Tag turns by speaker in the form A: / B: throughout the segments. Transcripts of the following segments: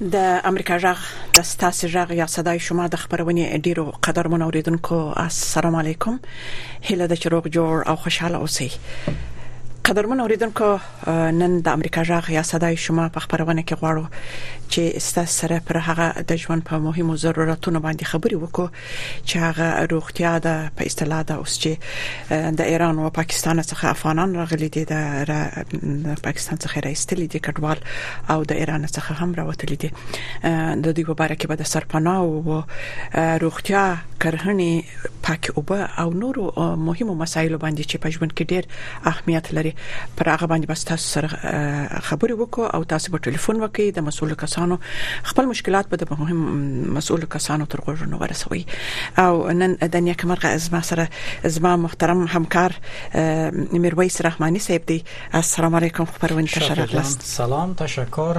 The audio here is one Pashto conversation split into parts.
A: د امریکا جغ د ستاسو جغ یا صداي شما د خبرونه ډیرو قدر مون اوریدونکو السلام علیکم هله د چروغ جوړ او خوشاله اوسئ قدرمن اوریدونکو نن د امریکا جغ یا صداي شما په خبرونه کې غواړو چې ستاسو سره پر هغه د ژوند په مهمو ضرورتونو باندې خبرې وکړو چې هغه روغتیا ده په اصطلاح دا اوس چې د ایران او پاکستان څخه افغانان راغلي دي د پاکستان څخه راستلي دي کډوال او د ایران څخه هم راوتلي دي د دې په اړه کې به د سرپناه او روغتیا کرهنې پاک اوبه او نورو مهمو مسایلو باندې چې په ژوند کې ډېر اهمیت لري پر هغه باندې بس تاسو سره خبرې وکړو او تاسو په ټلیفون وکړئ د مسول کسانو خپل مشکلات به د مهم مسول کسانو تر غوږونو ورسوي او نن د نیک مرغه ازما سره ازما محترم همکار میرویس رحماني صاحب دی السلام علیکم خبرونه تشرف لست
B: سلام تشکر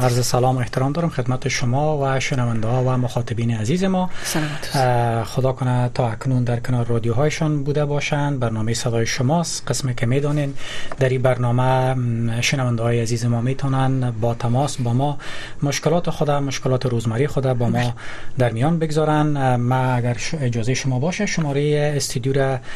B: عرض سلام و احترام دارم خدمت شما و شنونده ها و مخاطبین عزیز ما
A: سلامت
B: خدا کنه تا اکنون در کنار رادیوهایشان بوده باشند برنامه صدای شماست قسم که میدانین در این برنامه شنونده های عزیز ما میتونن با تماس با ما مشکلات خود مشکلات روزمره خود با ما در میان بگذارن ما اگر اجازه شما باشه شماره استودیو را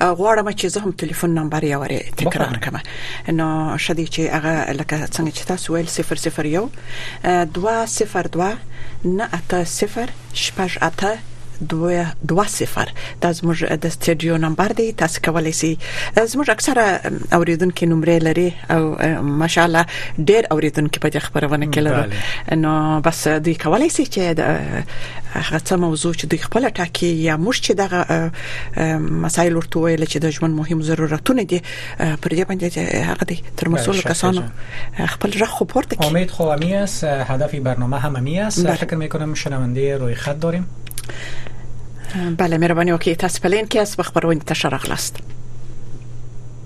A: غواړم چې زه هم ټلیفون نمبر یې وره تکرار کړم نو شدي چې هغه لکه څنګه چې تاسو ویل 001 202 نه اته 0 شپږ اته دوه دوه صفر دا زموږ د استډیو نمبر دی تاسو کولی شئ زموږ اکثره اوریدونکو نمرې لري او ماشاالله ډیر اوریدونکو په دې خبرونه کې لرو نو بس دوی کولی شي چې هغه څه موضوع چې دوی خپل ټاکي یا موږ چې دغه مسایل ورته ویل چې د ژوند مهم ضرورتونه دي پر دې باندې هغه دي تر مسول کسانو خپل رخ خو پورته
B: کی امید خو امی است هدف برنامه هم امی است بله. فکر میکنم شنونده روی خط داریم
A: بله مهربانی وکړئ تاسو پلین کې اس
C: بخبرونی تشرخ لاست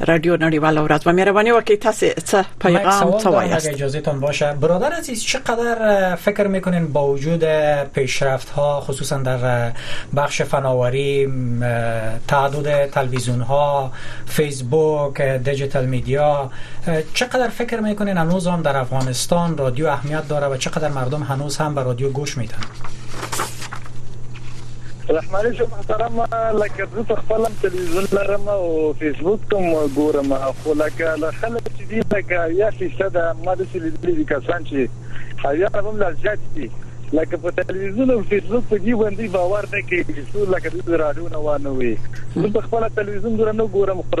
C: رادیو
A: نړیواله ورځ به مهرباني وکړئ تاسو څه پیغام څه وایاست
B: اجازه تان باشه برادر عزیز چقدر فکر میکنین با وجود پیشرفت ها خصوصا در بخش فناوری تعدد تلویزیون ها فیسبوک دیجیتال میدیا چقدر فکر میکنین هنوز هم در افغانستان رادیو اهمیت داره و چقدر مردم هنوز هم به رادیو گوش میدن
C: رحماني صاحب محترم لکه زه په خپل هم تلویزیون لرم او فیسبوک هم ګورم خو لکه له خلک چې دي لکه اویا فیصد ما داسې لیدلي دي کسان چې اویا نه هم لا زیات دي لکه په تلویزیون او فیسبوک په دې باندې باور نه کوي چې څو لکه دوی د راډیو نه وانه وي زه په خپل تلویزیون دوره نه ګورم خو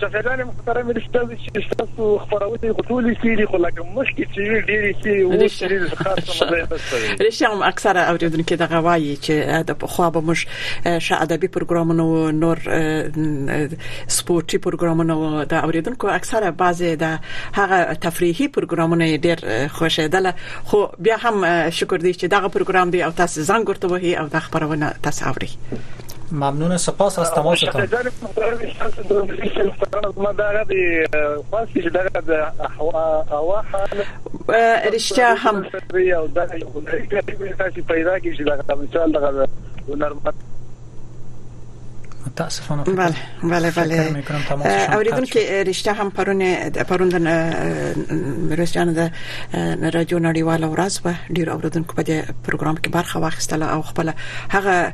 C: شفیع جان محترم
D: رښتیا چې تاسو خبرونه خو ټول کیږي خو لکه مخکې چې وی ډیر شي او ډیر خاص مزه نشته
A: رښتیا هم اکثره اوریدونکو د غوايي چې د خو به مش ش ادبي پروګرامونه او نور سپورتي پروګرامونه او د اوریدونکو اکثره بعضي د هغه تفریحي پروګرامونه ډیر خوشیدل خو بیا هم شکر دی چې دغه پروګرام دی او تاسو زنګ ورته وهي او د خبرونه تاسو اوري
B: ممنون سپاس از تماستان
A: رشتیا هم بله بله بله اوریدونکو رشتیا هم پرون پرون د میرویس جان د رادیو نړیواله ورځ و ډیر اوریدونکو په دې پروګرام کې برخه واخیستله او خپل هغه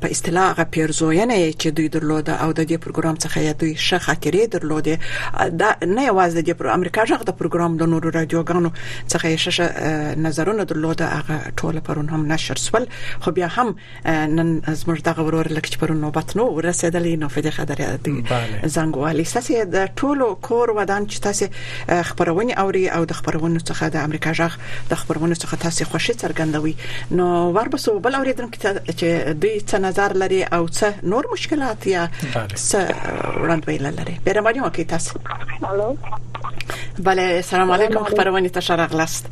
A: په اصطلاح هغه پیرزوینه چې دوی درلوده او د دې پروګرام څخه یې دوی ښه خاطرې درلوده دا نه یوازې د امریکا ژغ د پروګرام د نورو رادیوګانو څخه یې ښه نظرونه درلوده هغه ټول پرون هم نشر سول خو بیا هم نن زموږ دغه ورور لکه پرون نوبت نو ورسېدلې نو فدې خبره دی زنګوالي ساسي د ټولو کور ودان چې تاسو خبرونه اوري او د خبرونو څخه د امریکا ژغ د خبرونو څخه تاسو خوشي څرګندوي نو وربسو بل اوریدونکو ته چې دوی څه نظر لري او څه نور مشکلات یا څه وړاندویل لري مهرباني وکړئ تاسو
E: الو
A: بله سلام علیکم خبرونه ته شرغلست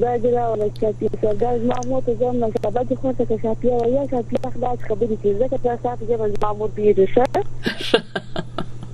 E: دا جدا ولا شاتیا سر دا زما مو ته ځم نه سبا چې خو ته شاتیا ویا شاتیا خلاص خبرې کې زه که تاسو ته ځم زما مو پیری شه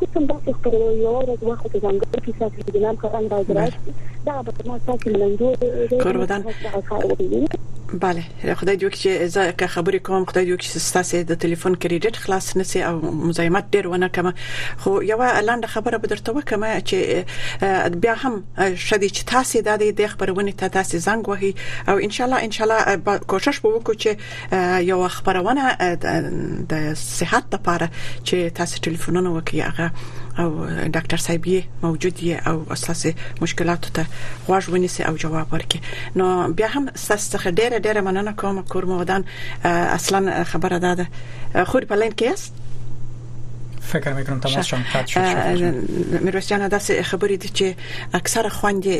E: اوس هم داسې ښکاري یو ورځ ما خو ته ځانګړې کیسه چې جلال کاران باید راشي دا به ما تاسو منندوی
A: دی کورودان بله خدای دې وکړي چې زه که خبرې کوم خدای دې وکړي چې تاسو د ټلیفون کریډټ خلاص نسی او مزاحمت ډیر ونه کوم خو یو لاند خبره به درته وکم چې بیا هم شدي چې تاسو د دې خبرونه ته تاسو زنګ وهي او ان شاء الله ان شاء الله کوشش به وکړو چې یو خبرونه د صحت لپاره چې تاسو ټلیفونونه وکړئ هغه او ډاکټر صاحب یې موجود یې او اساس مشکلات ته غوږ ونیسي او جواب ورکړي نو بیا هم ساس څخه ډیره ډیره مننه کوم کورم ودان اصلا خبره ده خو په لین کې است
B: فکر میکنم تماس شما قطع شد
A: میرویس جان داسې خبرې دي چې اکثره خویندې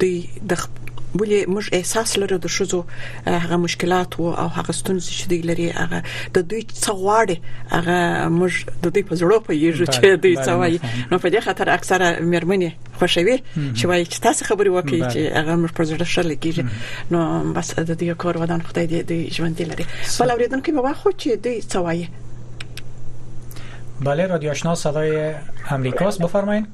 A: دوی د خپل ولې موږ احساس لرو د شذو هغه مشکلات او هغه ستونزې چې دوی لري هغه د دوی څه غواړي هغه موږ د دوی په زړه پیږو چې دوی څه وایي نو په دې خاطر اکثره مېرمنې خوشوي چې وایي چې تاسو خبري وکړي چې هغه موږ پر زړه شل کیږي نو بس د دې کور ودان خدای دې دوی ژوند لري بل اوریدونکو به واخو چې دوی څه وایي
B: بله رادیو آشنا صدای امریکاست بفرمایید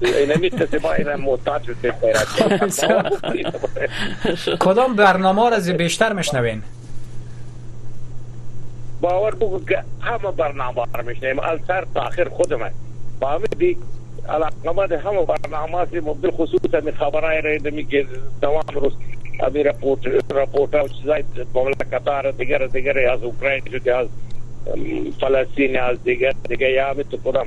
B: اینه میتسی با اینه معتاد شده کدام برنامه را بیشتر میشنوین
F: باور بگو که همه برنامه را میشنویم از سر تا آخر خودم با همه دیگ علاقمند همه برنامه است مبدل خصوص همی خبرهای را دمی که دوام روز همی رپورت رپورت ها چیزای مملکت ها را دیگر دیگر از اوکراین شده از فلسطین از دیگر دیگر یا همی تو کدام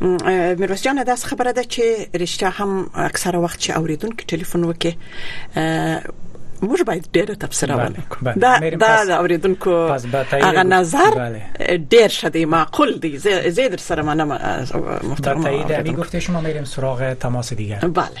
A: میرویس جان دا خبره ده چې رښتیا هم اکثره وخت چې اوریدونکو ټلیفون وکي موږ باید ډیره تبصره ونکړو دا دا اوریدونکو هغه نظر ډیر شده معقول دی زه در سره منم
B: محترم تایید می گفته شما میریم سراغ تماس دیگر
A: بله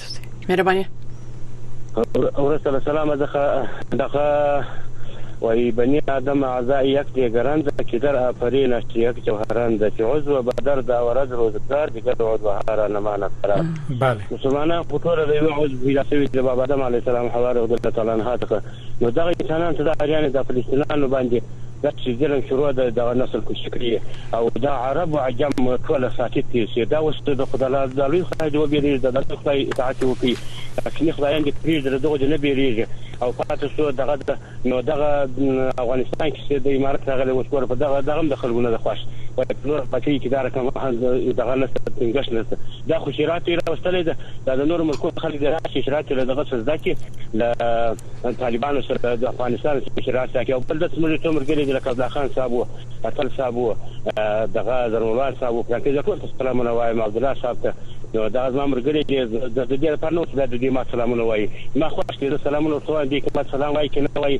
B: تاسو مهرباني
A: ورسته له
F: سلامه ځخه دغه وای بنی آدم اعضاء یک دیگرند که در آفرین است یک جوهرند که عضو بدر داورد روزگار دیگر عضو هارا نماند قرار
B: بله
F: مسلمانان خطور له یو عضو پیدا شوی د باب آدم علیه السلام حوار رضی الله تعالی عنها څخه نو دغه انسانان ته دا اریان دا فلسطینانو باندې داسې ظلم شروع ده دغه نسل کشي کړي او دا عرب او عجم ټول ساکت تیر شي دا اوس د خدای د لوی خدای دی وبېرېږي د لوی خدای اطاعت وکړي کینی خدایان دې پرېږدي له دغو دې نه بېرېږي او پاتې شو دغه ده نو دغه افغانستان کې چې د امارت راغلی اوس ګوره په دغه دغه هم د خلکو نه ده خوښ په نور پاچهي کې دا رقم دغه نشته ټینګښت نشته دا خو چې راته یې راوستلی ده دا د نورو ملکونو خلک دې راشي چې راشي له دغه څه زده کړي له طالبانو سره د افغانستان سره چې راشي او بل داسې ملي څو ملګري دي لکه عبدالله خان صاحب وو اتل صاحب وو دغه زرمواد صاحب وو پلانکې زه ټول ته سلامونه وایم عبدالله صاحب ته نو دغه زما ملګري دي د دې لپاره نه چې دا د دې ما سلامونه وایي ما خوښ دي زه سلامونه ورته وایم دوی که ما سلام وایي که نه وایي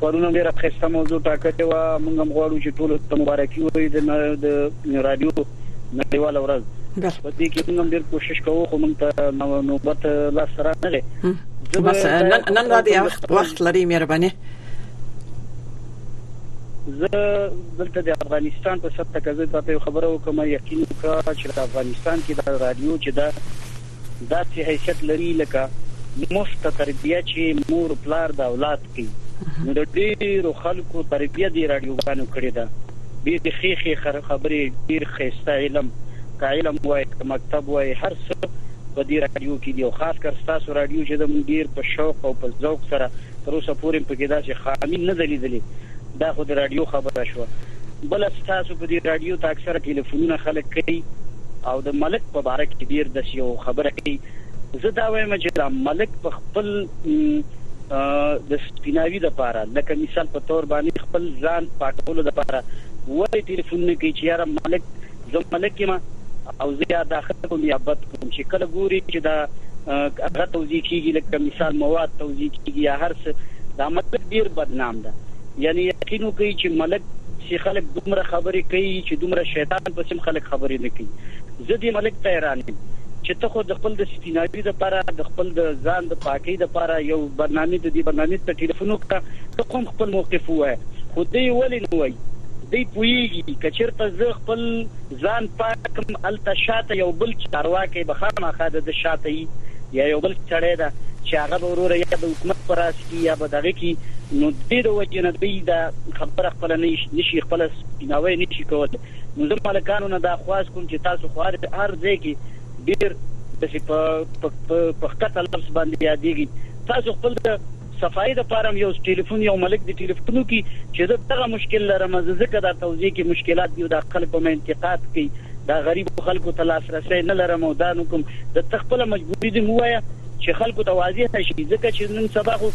D: پرون ډیره خسته موضوع ټاکلې وه موږ هم غواړو چې ټول ته مبارکي ووایو د د رادیو نړیواله ورځ په دې کې موږ هم ډیر کوشش کوو خو موږ ته نوبت لا سره نه
A: دی بس نن نن را دی وخت وخت لري مهرباني
D: زه دلته د افغانستان په سطح کې زه تاسو خبرو کوم یقین وکړه چې افغانستان کې د رادیو چې دا داسې حیثیت لري لکه مفته تربیه چې مور پلار د اولاد کوي نو د ډیرو خلکو تربیه دې راډیوګانو کړې ده ډیرې ښې ښې خبرې ډیر ښایسته علم که علم وای که مکتب وای هر څه په دې راډیو کې دي او خاص کر ستاسو راډیو چې ده موږ ډیر په شوق او په ذوق سره تر اوسه پورې په کې داسې خامي نه ده لیدلې، دا خو د راډیو خبره شوه، بله ستاسو په دې راډیو ته اکثره ټیلفونونه خلک کوي او د ملک په باره کې ډېر داسې یو خبره کوي، زه دا وایم چې دا ملک په خپل د سپیناوي لپاره لکه مثال په طور باندې خپل ځان پاکولو لپاره ولې ټیلفون نه کوي چې یاره ملک زه ملک یم او زه یا دا ښه کوم یا بد کوم چې کله ګوري چې دا هغه توضیح کیږي لکه مثال مواد توضیح کیږي یا هر څه دا ملک ډیر بدنام ده یعنی یقین وکړئ چې ملک چې خلک دومره خبرې کوي چې دومره شیطان په سم خلک خبرې نه کوي زه دې ملک ته حیران یم چې ته خو د خپل د سپیناوي لپاره د خپل د ځان د پاکۍ لپاره یو برنامه د دې برنامه ته ټلیفون وکړه ته کوم خپل موقف ووایه خو دی ولی نه وایی دی پوهیږی که چیرته زه خپل ځان پاک کړم هلته شاته یو بل چارواکی به خاماخا دده شاته یی یا یو بل سړی ده چی هغه به وروره یا د حکومت په راس کی یا به دغه کی نو ددی د وجی نه دی دا خبره خپله نشی خپله سپیناوی نشی کولی نو زه ملکانو نه دا خواست کوم چی تاسو خو هر هر ځای کی ډیر دسی په په ښکته لفظ باندی یادیږی تاسو خپل د صفايې د پاره هم يو ټيلفون يو ملک دې ټيلفون وکړي چې زه دغه مشکل لرم زه ځکه دا توزيع کې مشکلات دي او دا خلک په ما انتقاد کوي دا غريبو خلکو ته لاس رسی نه لرم او دا نو کوم ده ته خپله مجبوري دې هم ووايه چې خلکو ته واضح شي ځکه چې نن سبا خو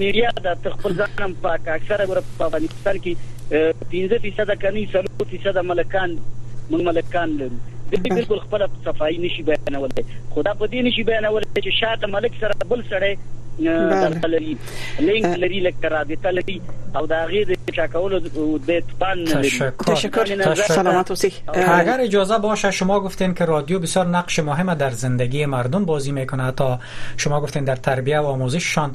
D: ميډيا ده ته خپل ځان هم پاکه اکثره ګوره په افغانستان کې پنځه فیصده که نه څلور فیصده ملکان موږ ملکان لرو دوی بالکل خپله صفایي نشي بیانولی خو دا په دې نشي بیانولی چې شاته ملک سره بل سړی دغه لري لینک لري لکه رابطه لري او دا غي د چاکولو د پان
A: تشکر سلامت اوسي
B: اگر اجازه باشه شما گفتین که رادیو بسیار نقش مهم در زندگی مردم بازی میکنه تا شما گفتین در تربیه و آموزششان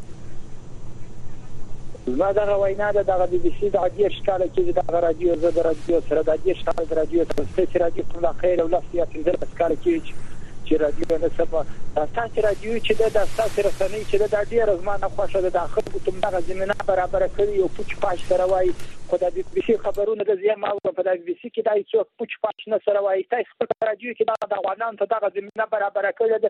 D: زما دغه وینا ده دغه بي بي سي دغه دېرش کاله کېږي دغه راډیو زه د راډیو سره دا دېرش کاله د راډیو سره ستاسې راډیو کوم دا قیل او لس یا پنځلس کاله کېږي چې چې راډیو نه سم دا ستاسې راډیو چې ده دا ستاسې رسنۍ چې ده دا ډېره زما نه خوښه ده دا خلکو ته دغه زمینه برابره کړې یو پوچ پاش سره وایي خو دا بي بي سي خبرونه ده زه یې هم اورم په دا بي بي سي کې دا هېڅوک پوچ پاش نه سره وایي تاسې خپل په راډیو کې دغه د افغانانو ته دغه زمینه برابره کړې ده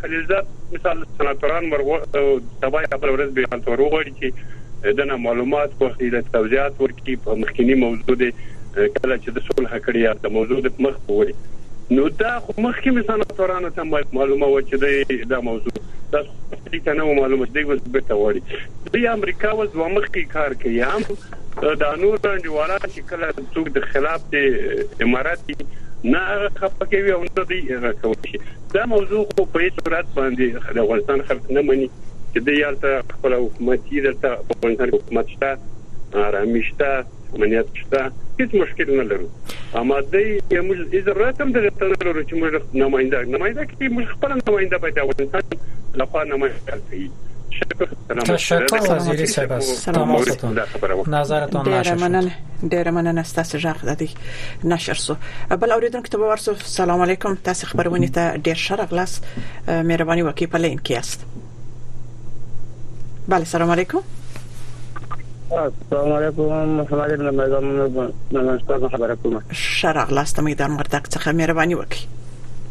D: خلیلزاد مثال سناتوران سبا یا
A: بله
B: ورځ به
A: هلته ور وغواړي
F: چې د
G: نه معلومات واخلي د توضیحات ورکړي په مخکینی موضوع دی کله چې د صلح کړی یا د موضوع د مخ په وړي نو دا خو مخکې مې سناتورانو ته معلومه و چې دی دا موضوع دا دې ته نه معلومه چې دی اوس بیرته غواړي دوی امریکا اوس دوه مخی کار کوي هم دا نور انډیوالان چې کله څوک د خلاف دی امارت دی نه هغه خپه کوي او نه دوی هغه کوي شي دا موضوع خو په هیڅ صورت باندې د افغانستان خلک نه مني چې د یالته خپل حکومت یې دلته په افغانستان حکومت شته آرامي شته امنیت شته هیڅ مشکل نه لرو اما د موږ اجازه هم د تل لرو چې موږ نماینده نماینده کې موږ خپل نماینده په افغانستان لخوا نماینده کوي
B: تشکر وزیری صاحب است تماستون نظرتان نشر
A: شد ډیر مننه ستاسو ژغ د دې نشر سو بل اوریدونکو ته ورسو سلام علیکم تاسو خبرونه ته ډیر شرغلاس مهرباني وکړئ په لین کې است بله سلام علیکم
H: السلام علیکم محمد ابن مزام من استاد
A: خبرکم شرغلاس ته میدان مردک څخه مهرباني وکړئ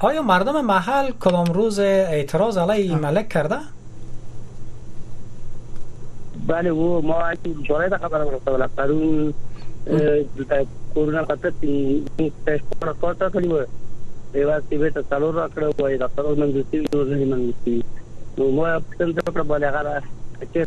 B: آیا مردم محل کدام روز اعتراض علی این ملک کرده؟
H: بله و ما جوره ده خبر برسوله پرون کورونا خطر تی پیش پورا کار تا کلی و ایواز تی بیتا سلور را کرده
A: و ایدا قرار منزوسی و نور نزی منزوسی و ما پسند کرده
B: بله غلا چه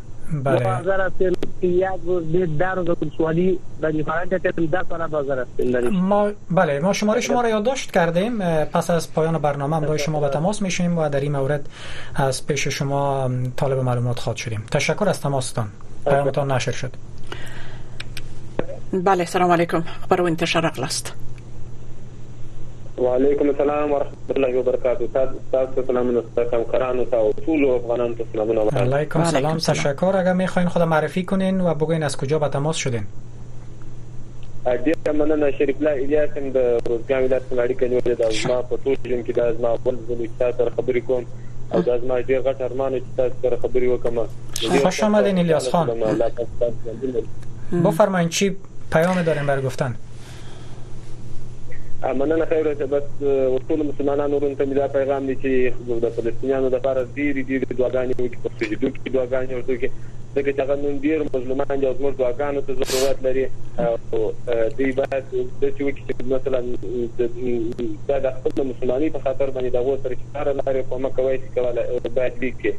H: بله بازار استیل یاد روز به در روز سوالی بدی فرنگ کردیم در سال بازار استیل داریم
B: ما بله ما شماره شما را یادداشت کردیم پس از پایان برنامه هم شما به تماس میشیم و در این مورد از پیش شما طالب معلومات خواد شدیم تشکر از تماستان پیامتان نشر شد
A: بله سلام علیکم خبرو انتشار اقلاست
I: وعلیکم السلام ورحمت الله وبرکاته تاسو ته سلامونه ستاسو همکارانو ته او ټول افغانانو ته سلامونه
B: علیکم سلام تشکر اگر میخواین خود معرفی کنین و بگوین از کجا به تماس شدین
I: ډیره مننه شریف الله الیاس هم د روزګان ولایت څخه اړیکه نیولې ده زما په ټول ژوند کې دا زما اول ځل چې تاسو سره خبرې کوم او دا زما ډیر غټ ارمان چې تاسو سره خبرې وکم
B: خوش آمدین الیاس خان بفرمایئ چی پیام داریم بر گفتن
I: مننه خیر اوسې بس ټول مسلمانانو ورونو ته مې دا پیغام دی چې د فلسطینیانو لپاره ډېرې ډېرې دعاګانې وکړي په سجدو کې دعاګانې ورته وکړي ځکه چې هغه نن ډېر مظلومان دي او زموږ دعاګانو ته ضرورت لري او دوی باید داسې وکړي چې مثلا دا د خپل مسلمانۍ په خاطر باندې د هغو سره چې
A: هره لارې کومک کوی شي کولی باید ویې کړي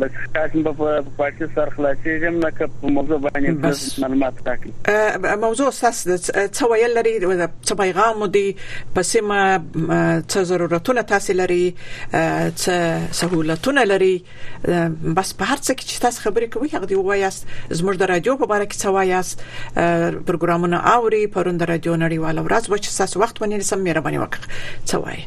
A: بس کاش مې
J: په پاکي سر خلاصېږم نه که په موضوع باندې بس معلومات راکړي
A: موضوع ساس څه ویل لري څه پیغام مو دی په سیمه څه ضرورتونه تاسو لري څه سہولتونه لري بس په هر څه کې چې تاسو خبرې کوي هغه دی وایاست زموږ د رادیو په اړه کې څه وایاست پروګرامونه اوري پروند رادیو نړیواله ورځ و چې تاسو وخت ونیسم مهرباني وکړئ څه وایي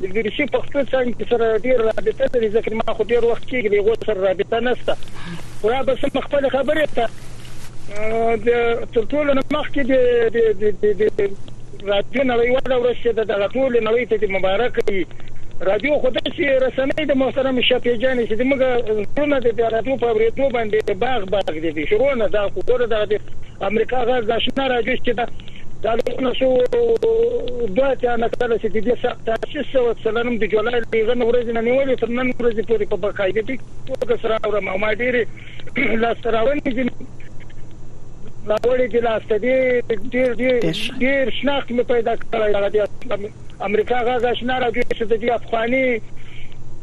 J: د
K: بي بي سي پښتو څانګې سره ډېره رابطه لري، ځکه چې ما خو ډېر وخت کېږي له هغو سره رابطه نشته. خو را به شم خپلې خبرې ته. د تر ټولو نه مخکې د د راډیو نړیواله ورځ چې ده، دغه ټولې نړۍ ته دې مبارکه وي. راډیو خو داسې رسنۍ ده محترمې شفیع جانې چې زموږ زړونه د راډیو په اورېدو باندې باغ باغ دي، بې شروع نه. دا خو ګوره دغه د امریکا غږ د اشنا راډیو چې ده، دا د څه نسو دوه اتیا نه کله چې د دې ثبت تاسیس شو څلورم د جولای له یغنه ورځې نه نیولې تر نن ورځې پورې په باقاعدګۍ توګه سره اورم او ما ډېرې لاسته راوړنې ځینې راوړې دي لاسته دې ډېر ډېر ډېر شناخت مې پیدا کړی د امریکا غږ اشنا راډیو چې د دې افغاني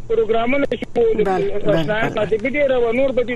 K: پروګرامونه چې
L: وو د
A: شناخت باندې ډېر او نور به دې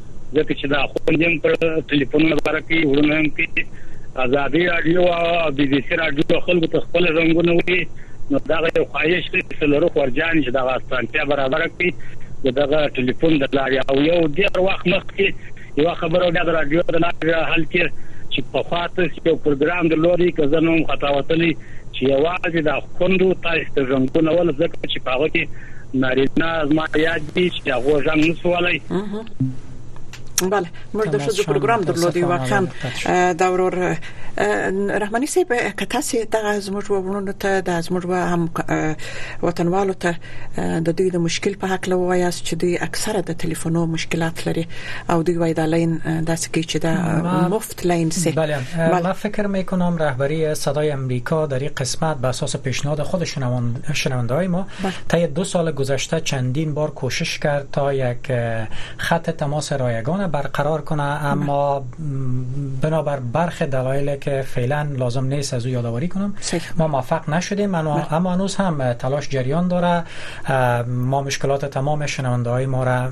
L: ځکه چې دا خوند هم په ټلیفونونو باره کوي وړونه هم کوي ازادي راډیو او بي بي سي راډیو خلکو ته خپل رنګونه وي نو دا یو خواهش دی چې لرو خورجان چې دغه اسانتیا برابر کړي دغه ټلیفون د لارې او یو ډیر وخت مخکې یو خبره بیا د راډیو د لارې حل کې چې په خاطر یو پروګرام د لوري که زنه هم خطا وتلی چې یوازې دا خوندو تاسو ته رنګونه ول ځکه چې په هغه کې نارینه زما یاد دي چې هغه ځان نسوالای
A: بله موږ د شذو پروګرام درلودي واقعا دا ورور رحماني صاحب کته سي د زموږ وګړو ته د زموږ هم وطنوالو ته د دوی د مشکل په حق له وایاس چې دوی اکثره د ټلیفونو مشکلات لري او دوی وای د لاین داسې کې چې دا مخ مفت لاین سي
B: بله ما فکر می کنم رهبری صدای امریکا در این قسمت بر اساس پیشنهاد خود شنونده های ما طی دو سال گذشته چندین بار کوشش کرد تا یک خط تماس رایگان برقرار کنه اما بنابر برخ دلایلی که فعلا لازم نیست از او یادآوری کنم ما موفق نشدیم اما هنوز هم تلاش جریان داره ما مشکلات تمام شنونده های ما را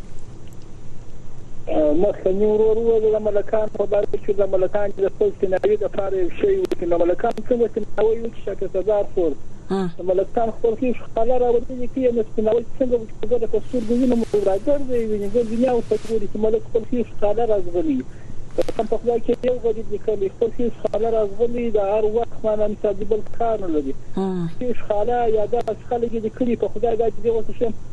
M: مخکني ورور وویل د ملکان په باره کې د ملکان چې د خپل سپیناوي لپاره یو شی وکړي نو ملکان څنګه سپیناوی وکړي شاکر سردار خور د ملکان خپل خیش خاله راوړلي کې نو سپیناوی څنګه وکړي په ګډه په سترګو وینم راګرځي ویني ګل دنیا ورته ګوري چې ملک خپل خیش خاله راځغلي قسم په خدای کې یو غریب لیکلی خپل خیش خاله راځغلي د هر وخت مانا مثال دی بل کار نه لري خیش خاله یا داسې خلک دي کړي په خدای دا چې دې ورته شم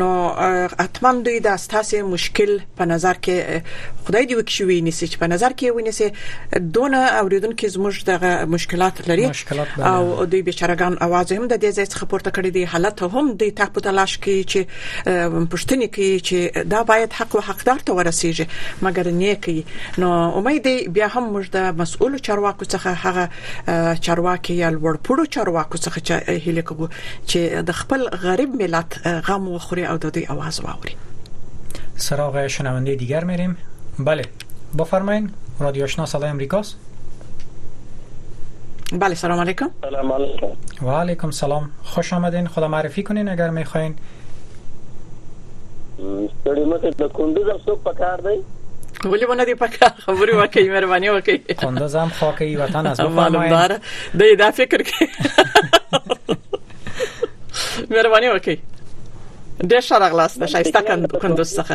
M: نو
A: حتما دوی د استاسې مشکل په نظر کې خدای دې وکړي وي نسی چې په نظر کې وي نسی دونه اوریدونکو زموږ د مشکلات لري او دوی بشرګان اواز هم د دې ځای څخه پورته کړی دی حالت هم د تک په تلاش کې چې پښتني کې چې دا باید حق او حقدار ته ورسیږي مګر نیکی نو امید بیا هم موږ د مسؤل چارواکو څخه هغه چارواکي یا لوړ پوړو چارواکو څخه هیله کوو چې د خپل غریب ملت غم وخوري او د دوی اواز واوري
B: سراغ شنونده دیگر میریم
N: بله بفرمایین رادیو آشنا صدای امریکاست
A: بله سلام علیکم
O: سلام علیکم
N: و علیکم سلام خوش آمدین خدا معرفی کنین اگر میخواین
O: ستړي مکه د کندوز هم څوک پکار دی
A: ولی ونه دی پکا خبري وکي مهرباني وکي
N: کندوز هم خو کوي وطن از
A: معلوم دار د دا فکر کې مهرباني وکي ډېر ښه راغلاست د شایسته کندوز څخه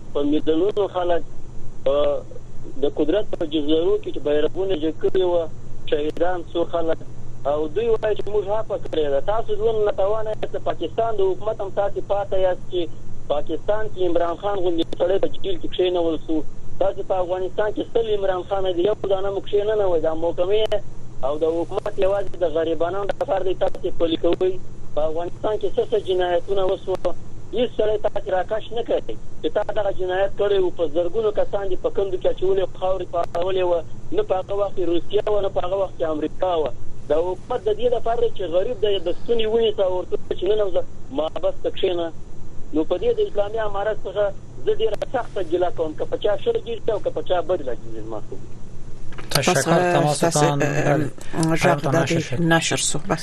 O: په میلیونونو خلک په د قدرت په جزلرو کې چې بیرغونه جګ کړي وه شهیدان سو خلک او دوی وایي چې موږ هپه کړې ده تاسو دومره ناتوانه یاست د پاکستان د حکومت هم تاسو پاته یاست چې پاکستان کې عمران خان غوندې سړی په جیل کې کښېنول شو تاسو په افغانستان کې سل عمران خان دی یو دانه مو کښې نه نوی دا محکمې او د حکومت یوازې د غریبانو لپاره دی تاسو پلي کوئ په افغانستان کې څه څه جنایتونه وسوه هیڅ سړی تا کې راکش نه کړی چې تا دغه جنایت کړی و، په زرګونو کسان دې په کندو کې اچولي او خاورې په اړولې وه، نه په هغه وخت کې روسیه وه، نه په هغه وخت کې امریکا وه. دا حکومت د دې لپاره دی چې غریب دی د ستوني ونیسه او ورته ووایي چې ننوځه محبس ته کښېنه، نو په دې د اسلامي امارت څخه زه ډېره سخته ګیله کوم که په چا ښه لګیږي او که په چا بد لګیږي زما خبرې.
N: تشکر
A: تماس تان بله ټایل ته
N: نشر شد.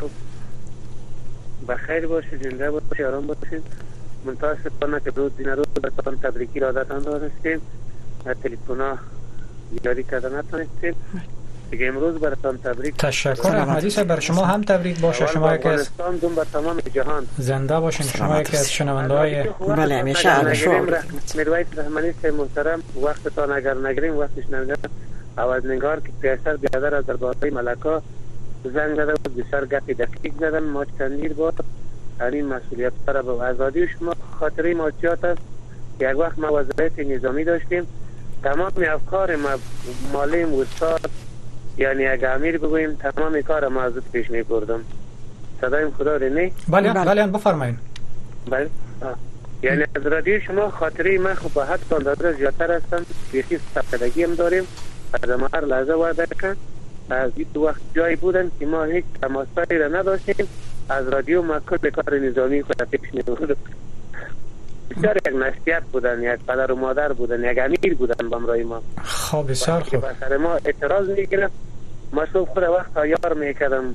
N: خب
O: بخیر باشید زنده باشید آرام باشید متاسفانه که روز دینا روز براتان تبریکی را دادن دانستیم و تلفونا یاری کرده نتانستیم
P: دیگه امروز براتان تبریک
B: تشکر احمدی صاحب بر شما هم تبریک باشه شما یک از
P: دوم به تمام جهان
B: زنده باشین شما یک از شنونده های
A: بله همیشه آرشو
P: میرویس رحمانی صاحب محترم وقت تان اگر نگریم وقتش نمیدانم او از ننگار که پیسر بیادر از درباره ملکا زنگ زده بود بسیار گپ دقیق زدند ما چندیر بار همین مسئولیت ها را به ازادی شما خاطره ما زیاد است یک وقت ما وظایف نظامی داشتیم تمام افکار ما معلم استاد یعنی اگر امیر بگوییم تمام کار ما از او پیش می بردم. صدای خدا رو نه
B: بله
A: بله,
B: بله بفرمایید
P: بله یعنی از رادیو شما خاطره من خب به هفت اندازه زیادتر هستم بیخی سرکدگی هم داریم از ما هر لحظه وعده کن از این وقت جایی بودم که ما هیچ تماسایی را نداشتیم از رادیو ما کل کار نظامی خود پیش می بردم بسیار یک نصیحت بودن یک پدر و مادر بودن یک امیر بودن بمرای ما
B: خب بسیار خوب
P: ما اعتراض می گرفت مصروف خود وقت تیار میکردم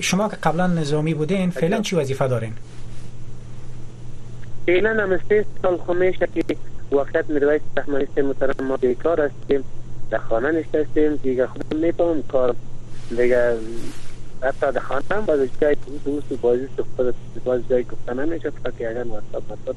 P: شما که
B: قبلا نظامی بودین فعلا چی وظیفه دارین؟
P: فعلا همه سه سال خو میشه که واقعیت میرویس رحمانی صاحب محترم ما بیکار هستیم در خانه نشستیم دیگه خودم میفهمم کار دیگه حتی در خانه هم باز جای دوست و بازیست خود باز جای گفته نمیشه فقط که اگر واتساپ واتساپ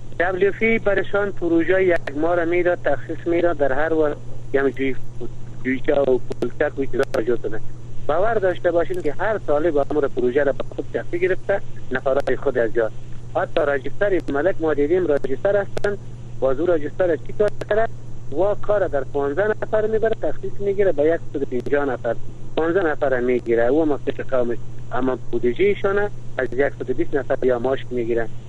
P: WFE پرشان پروژه یکماره میرا تخصیص میرا در هر و یعنی جوی جویچه و پولچک و چیزا را جور کنه باور داشته باشین که هر طالب امر پروژه را به خود شخصی گرفته نفرای خود از جا حتی راجستر ملک ما دیدیم راجستر هستند باز او راجستر چی کار کرد وا کار در پانزده نفر میبره تخصیص میگیره به یک سد و پنجاه نفر پانزده نفر میگیره او هم از پیش قومش اما بودجه ایشانه از یک سد و بیست نفر یا ماشک میگیره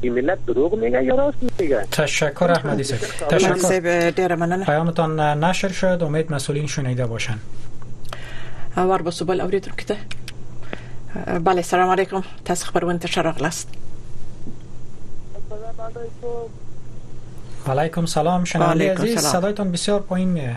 P: این
Q: ملت دروغ میگه یا راست میگه
B: تشکر احمدی صاحب
A: تشکر ډیر مننه
B: پیامتان نشر شد امید مسئولین شنیده باشن
A: ور به سوبل اوریدل کیته بله سلام علیکم تاسو خبرونه ته شراغلاست
B: علیکم سلام شنونده عزیز صدایتان بسیار پایین میه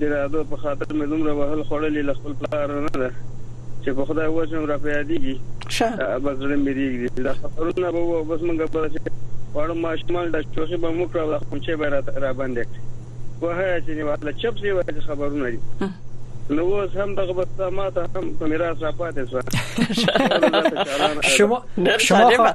R: د رادو په
Q: خاطر مې دومره وهل خوړلي له خپل پلاره نه ده چې په خدای وژنم را په
A: یادیږي
Q: بس زړه مې ریږدي دا سفرونه به وو او بس موږ به چې واړه ماشومان دا شوخي به مو کړه او دا خونچې به را را بندې کړې وهایه چې نیواله چپ سي وایه چې خبرونه دي نو اوس هم دغه بس ماته هم په میراث را پاتې شوه
B: شما شما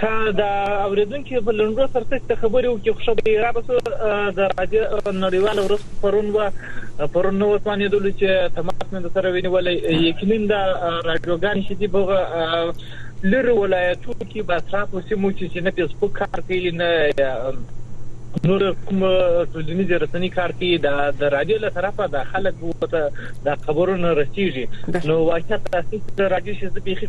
Q: که
R: دا اوریدونکي په لنډو سرتښت ته خبرې وکړي خو ښه به رابه سو د راډیو نړیواله ورځ پرون و پرون نو توانېدلو چې تماس مې سره ونیولی یقینا دا راډیوګانې چې دي بغه لري ولایتو کې به اطرافو سیمو کې چې نه فیسبوک کار کوي نه نور کوم ټولنیز رسنۍ کار کوي دا د رادیو له طرفه د خلک وته د خبرونو رسیږي نو واقعیت تاسو د رادیو شې د بيخي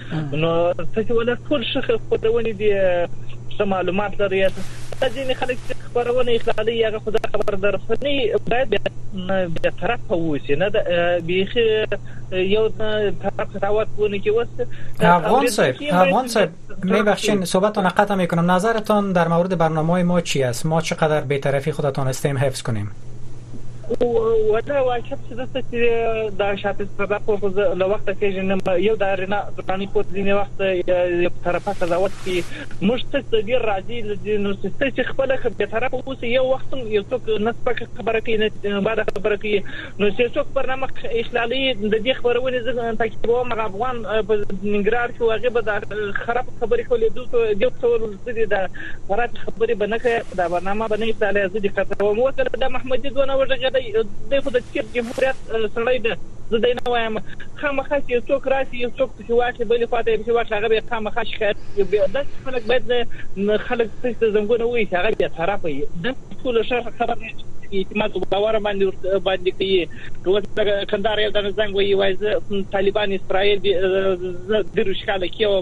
R: نو
A: تاسو ولې
R: ټول ښه خبرونه دي څه معلومات لري دا ځینې خلک چې خبرونه اخلالي هغه خدای خبر درسنی باید به طرف اوسي نه بیخي یو طرف روات ونه کې وست
B: افغان صاحب افغان صاحب میبخشین صحبتتان قطع میکنم نظرتان در مورد برنامه ما چی است ما چقدر بیطرفی خودتان استیم حفظ کنیم
R: ولا واشب چې دلته چې دا شاته سبا خو له وخت پیژنم یو دا رنا ځاني په ځینې وخت یو طرفه قضاوت کی موږ څه د ډیر راځي د نو څه چې خپل خبره طرف اوس یو وخت یو څوک نسبک خبره کوي نه بعد خبره کوي نو چې څوک برنامه اخلالي د دې خبرونه زه تعقیبوم افغان په ننګرهار کې واغې به خراب خبرې کولې دوی ته یو څول څه دي دا خرابې خبرې به نه کوې دا برنامه به نه ایستاله زه دې خرڅوم اوس کله دا محمدي دونه وږغېدی دی خو د چیف جمهوریت سړی ده زه دی نه وایم خامخا چې یو څوک راشي یو څوک پسې واخلي بلې خواته یې پسې واخلي هغه به خامخا شکایت داسې خلک باید خلک پسې د زنګونه وایي چې هغه بیا طرفه وي دا ټول ښه خبر اعتماد او باور باندې باندې کوي اوس د کندهار یو دغه زنګ وایي وایي طالبان اسرائیل د روشکاله کې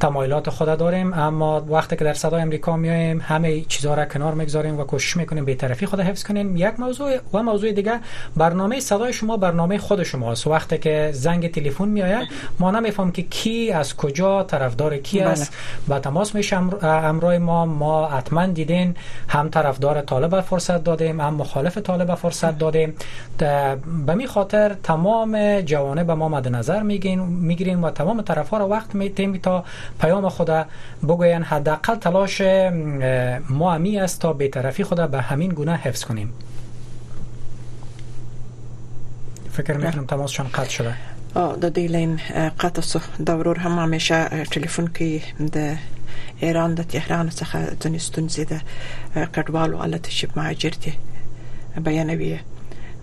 B: تمایلات خود داریم اما وقتی که در صدای امریکا میاییم همه چیزا را کنار میگذاریم و کوشش میکنیم به طرفی خود حفظ کنیم یک موضوع و موضوع دیگه برنامه صدای شما برنامه خود شماست وقتی که زنگ تلفن میآید ما نمیفهم که کی از کجا طرفدار کی بله. است با تماس میشه امرای ما ما حتما دیدین هم طرفدار طالب فرصت دادیم هم مخالف طالب فرصت دادیم به می خاطر تمام جوانب ما مد نظر میگیریم و تمام طرفها را وقت میتیم تا پیام خود بگویند حداقل تلاش ما امی است تا بیطرفی خود به همین گونه حفظ کنیم فکر میکنم تماسشان قطع شده
A: د دې لین قطع سو دا ورور هم همیشه ټلیفون کې د ایران د تهران څخه ځنې ستونزې ده کډوالو حالت چې مهاجر دي بیانوي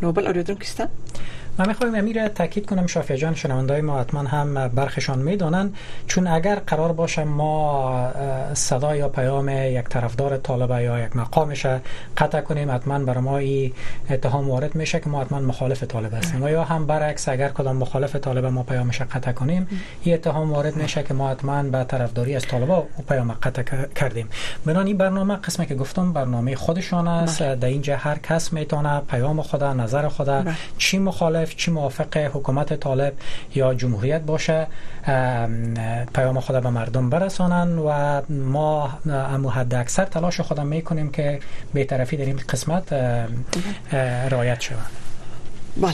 A: نو بل اوریدونکو ستاسو
B: من میخوایم امیر تاکید کنم شافی جان شنونده ما حتما هم برخشان میدانن چون اگر قرار باشه ما صدا یا پیام یک طرفدار طالبه یا یک مقامش قطع کنیم حتما بر ما ای اتهام وارد میشه که ما حتما مخالف طالب هستیم و یا هم برعکس اگر کدام مخالف طالب ما پیامش قطع کنیم ای اتهام وارد میشه که ما حتما به طرفداری از طالبا او پیام قطع کردیم بنان این برنامه قسم که گفتم برنامه خودشان است بله. در اینجا هر کس میتونه پیام خود نظر خود بله. چی مخالف چی موافق حکومت طالب یا جمهوریت باشه پیام خود به مردم برسانن و ما امو حد اکثر تلاش خود میکنیم که بیطرفی در این قسمت رایت شود
S: بله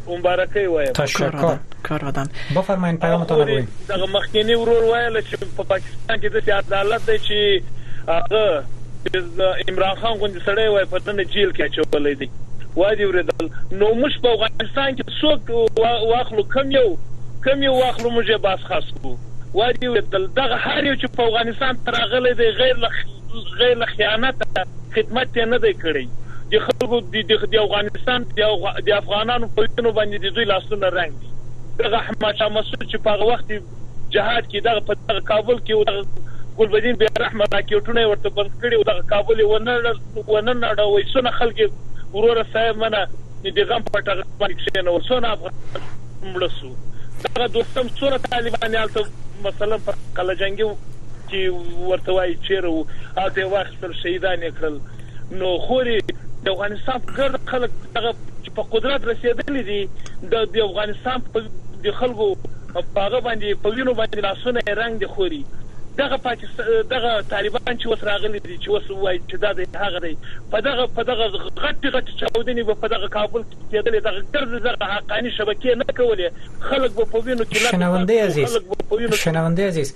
S: مبارکۍ وایم.
B: تشکر.
A: کارادان. بفرماین
B: پیغام تان اروی.
S: دغه مخکینی ورور ویل چې په پاکستان کې داسې عدالت دی چې هغه چې عمران خان غوندې سړی وای په دننه جیل کې اچولی دی وای دې وریدل نو موږ په افغانستان کې څوک واخلو کم یو کم یو واخلو موږ یې باس خاص کو وای دې وریدل دغه هر یو چې په افغانستان ته راغلی دی غیر له غیر له خیانته خدمت یې نه دی کړی، د خلکو د افغانستان د افغانانو په وینو باندې د دوی لاسونه رنګ دي، دغه احمد شاه مسعود چې په هغه وخت کې جهاد کې دغه په دغه کابل کې و دغه ګلبدین بې رحمه راکیټونه یې ورته بند کړي و دغه کابل یې ونه نړوی څونه خلک یې وروره صاحب منه د غم په ټغر باندې کښېنول څونه افغانان مړه شو دغه دوستم څونه طالبان یې هلته مثلا په قلجنګي چي ورته وايي چيري وو هلته يې واخيستل شهيدان يې کړل نو خوري د افغانستان په ګرده خلک دغه چي په قدرت رسيدلي دي د د افغانستان په د خلګو په هغه باندي په وينو باندي لاسونه يې رنګ دي خوري دغه پاکستان دغه طالبان چي اوس راغلي دي چي اوس وايي چي دا دی هغه دی په دغه په دغه غټي غټي چاودني به په دغه کابل کي کيدلې دغه ګرده دغه حقاني شبکې نه کولې خلک به په
B: وينو کي لت پت وو خلک به په وينو کي شنونده
S: عزيز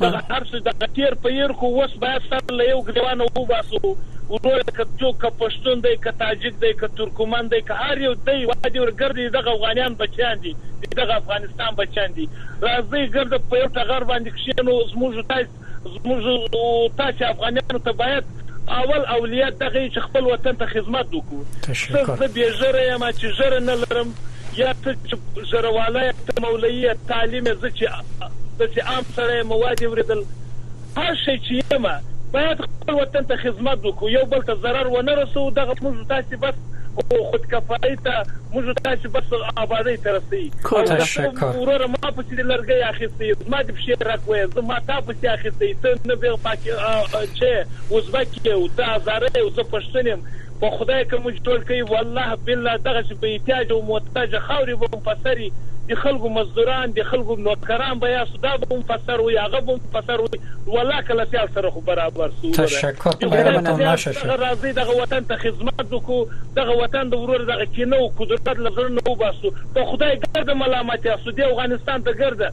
S: دغه هر څه دغه تېر په يېر کړو اوس بايد سر له يو ګرېوانه وباسو وروره که څوک که پښتون دی که تاجک دی که ترکمن دی که هر يو دی وادي ور ګرده دي دغه افغانيان بچيان دي دي دغه افغانستان بچيان دي راځئ ګرده په يو ټغر باندې کښېنو زموږ تاسې زموږ تاسې افغانيانو ته بايد اول اولیت دغه یی چې خپل وطن ته خدمت وکړو
B: څه
S: زه بی ږره یم چې ږره نه لرم یا څه چې ږره والا یې ته مولوی یې تعلیم یې زه چې دسې عام سړی یم مواد یې وریدل هر شی چې یم باید خپل وطن ته خدمت وکړو یو بل ته ضرر ونه رسوو دغه موږ تاسې بس خود کفایۍ ته موږ تاسې بس آبادۍ ته رسوي او تشکر وروره ما پسې دې لرګی اخیستی زما دې پښې رک ویې زه ما تا دې اخیستی ته نه بې پاک چه ازبک یې او ته هزاره یې او زه پښتون یم په خدای که مو جوړ کړي والله بالله دغسې بې احتیاجه او محتاجه خاورې به هم په سر وي دې خلکو مزدوران دې خلکو نوکران به یاستو دا به هم په سر وي هغه به هم په سر وي والله که له سیال سره خو برابر سو
B: وروره دې خدای
S: په یاد دغه راځئ دغه وطن ته خدمت وکړو دغه وطن د وروره دغه کینه او کدورت له زړه نه وباسو په خدای ګرده ملامت یاستو دې افغانستان ته ګرده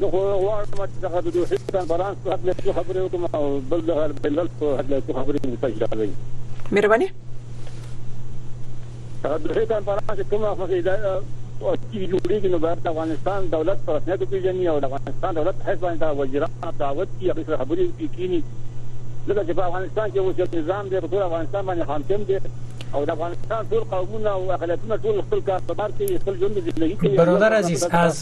S: زه خو غواړم چې دغه د دوحې کنفرانس په
A: هکله څو خبرې وکړم او
F: بل د غیر بین الملل په هکله
A: څو خبرې
F: وکړم تاسو
A: اجازه یې مهرباني هغه
F: دوحې کنفرانس چې کومه مخې دا چې جوړیږي نو باید افغانستان دولت په رسمیت وپیژني او د افغانستان دولت حیث باندې وزیران دعوت کړي هغوی سره خبرې وکړي کینی ځکه چې په افغانستان کې اوس یو نظام دی په ټول افغانستان باندې حاکم دی او د افغانستان ټول قومونه او اقلیتونه ټول خپل کاروبار کوي خپل ژوند ژوندۍ کوي
B: برادر عزیز از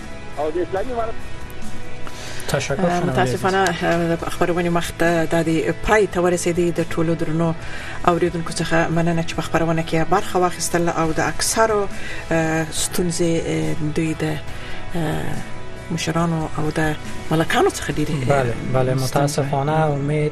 F: او د اسلامي
B: امارت
A: متاسفانه خبرونه مخته د پای ته ورسېدي د ټولو درنو اوریدونکو څخه مننه چې په خبرونه کې برخه واخیستل او د اکثرو ستونزې دوی د مشرانو او د ملکانو څخه ډیره
B: بله بله متاسفانه امید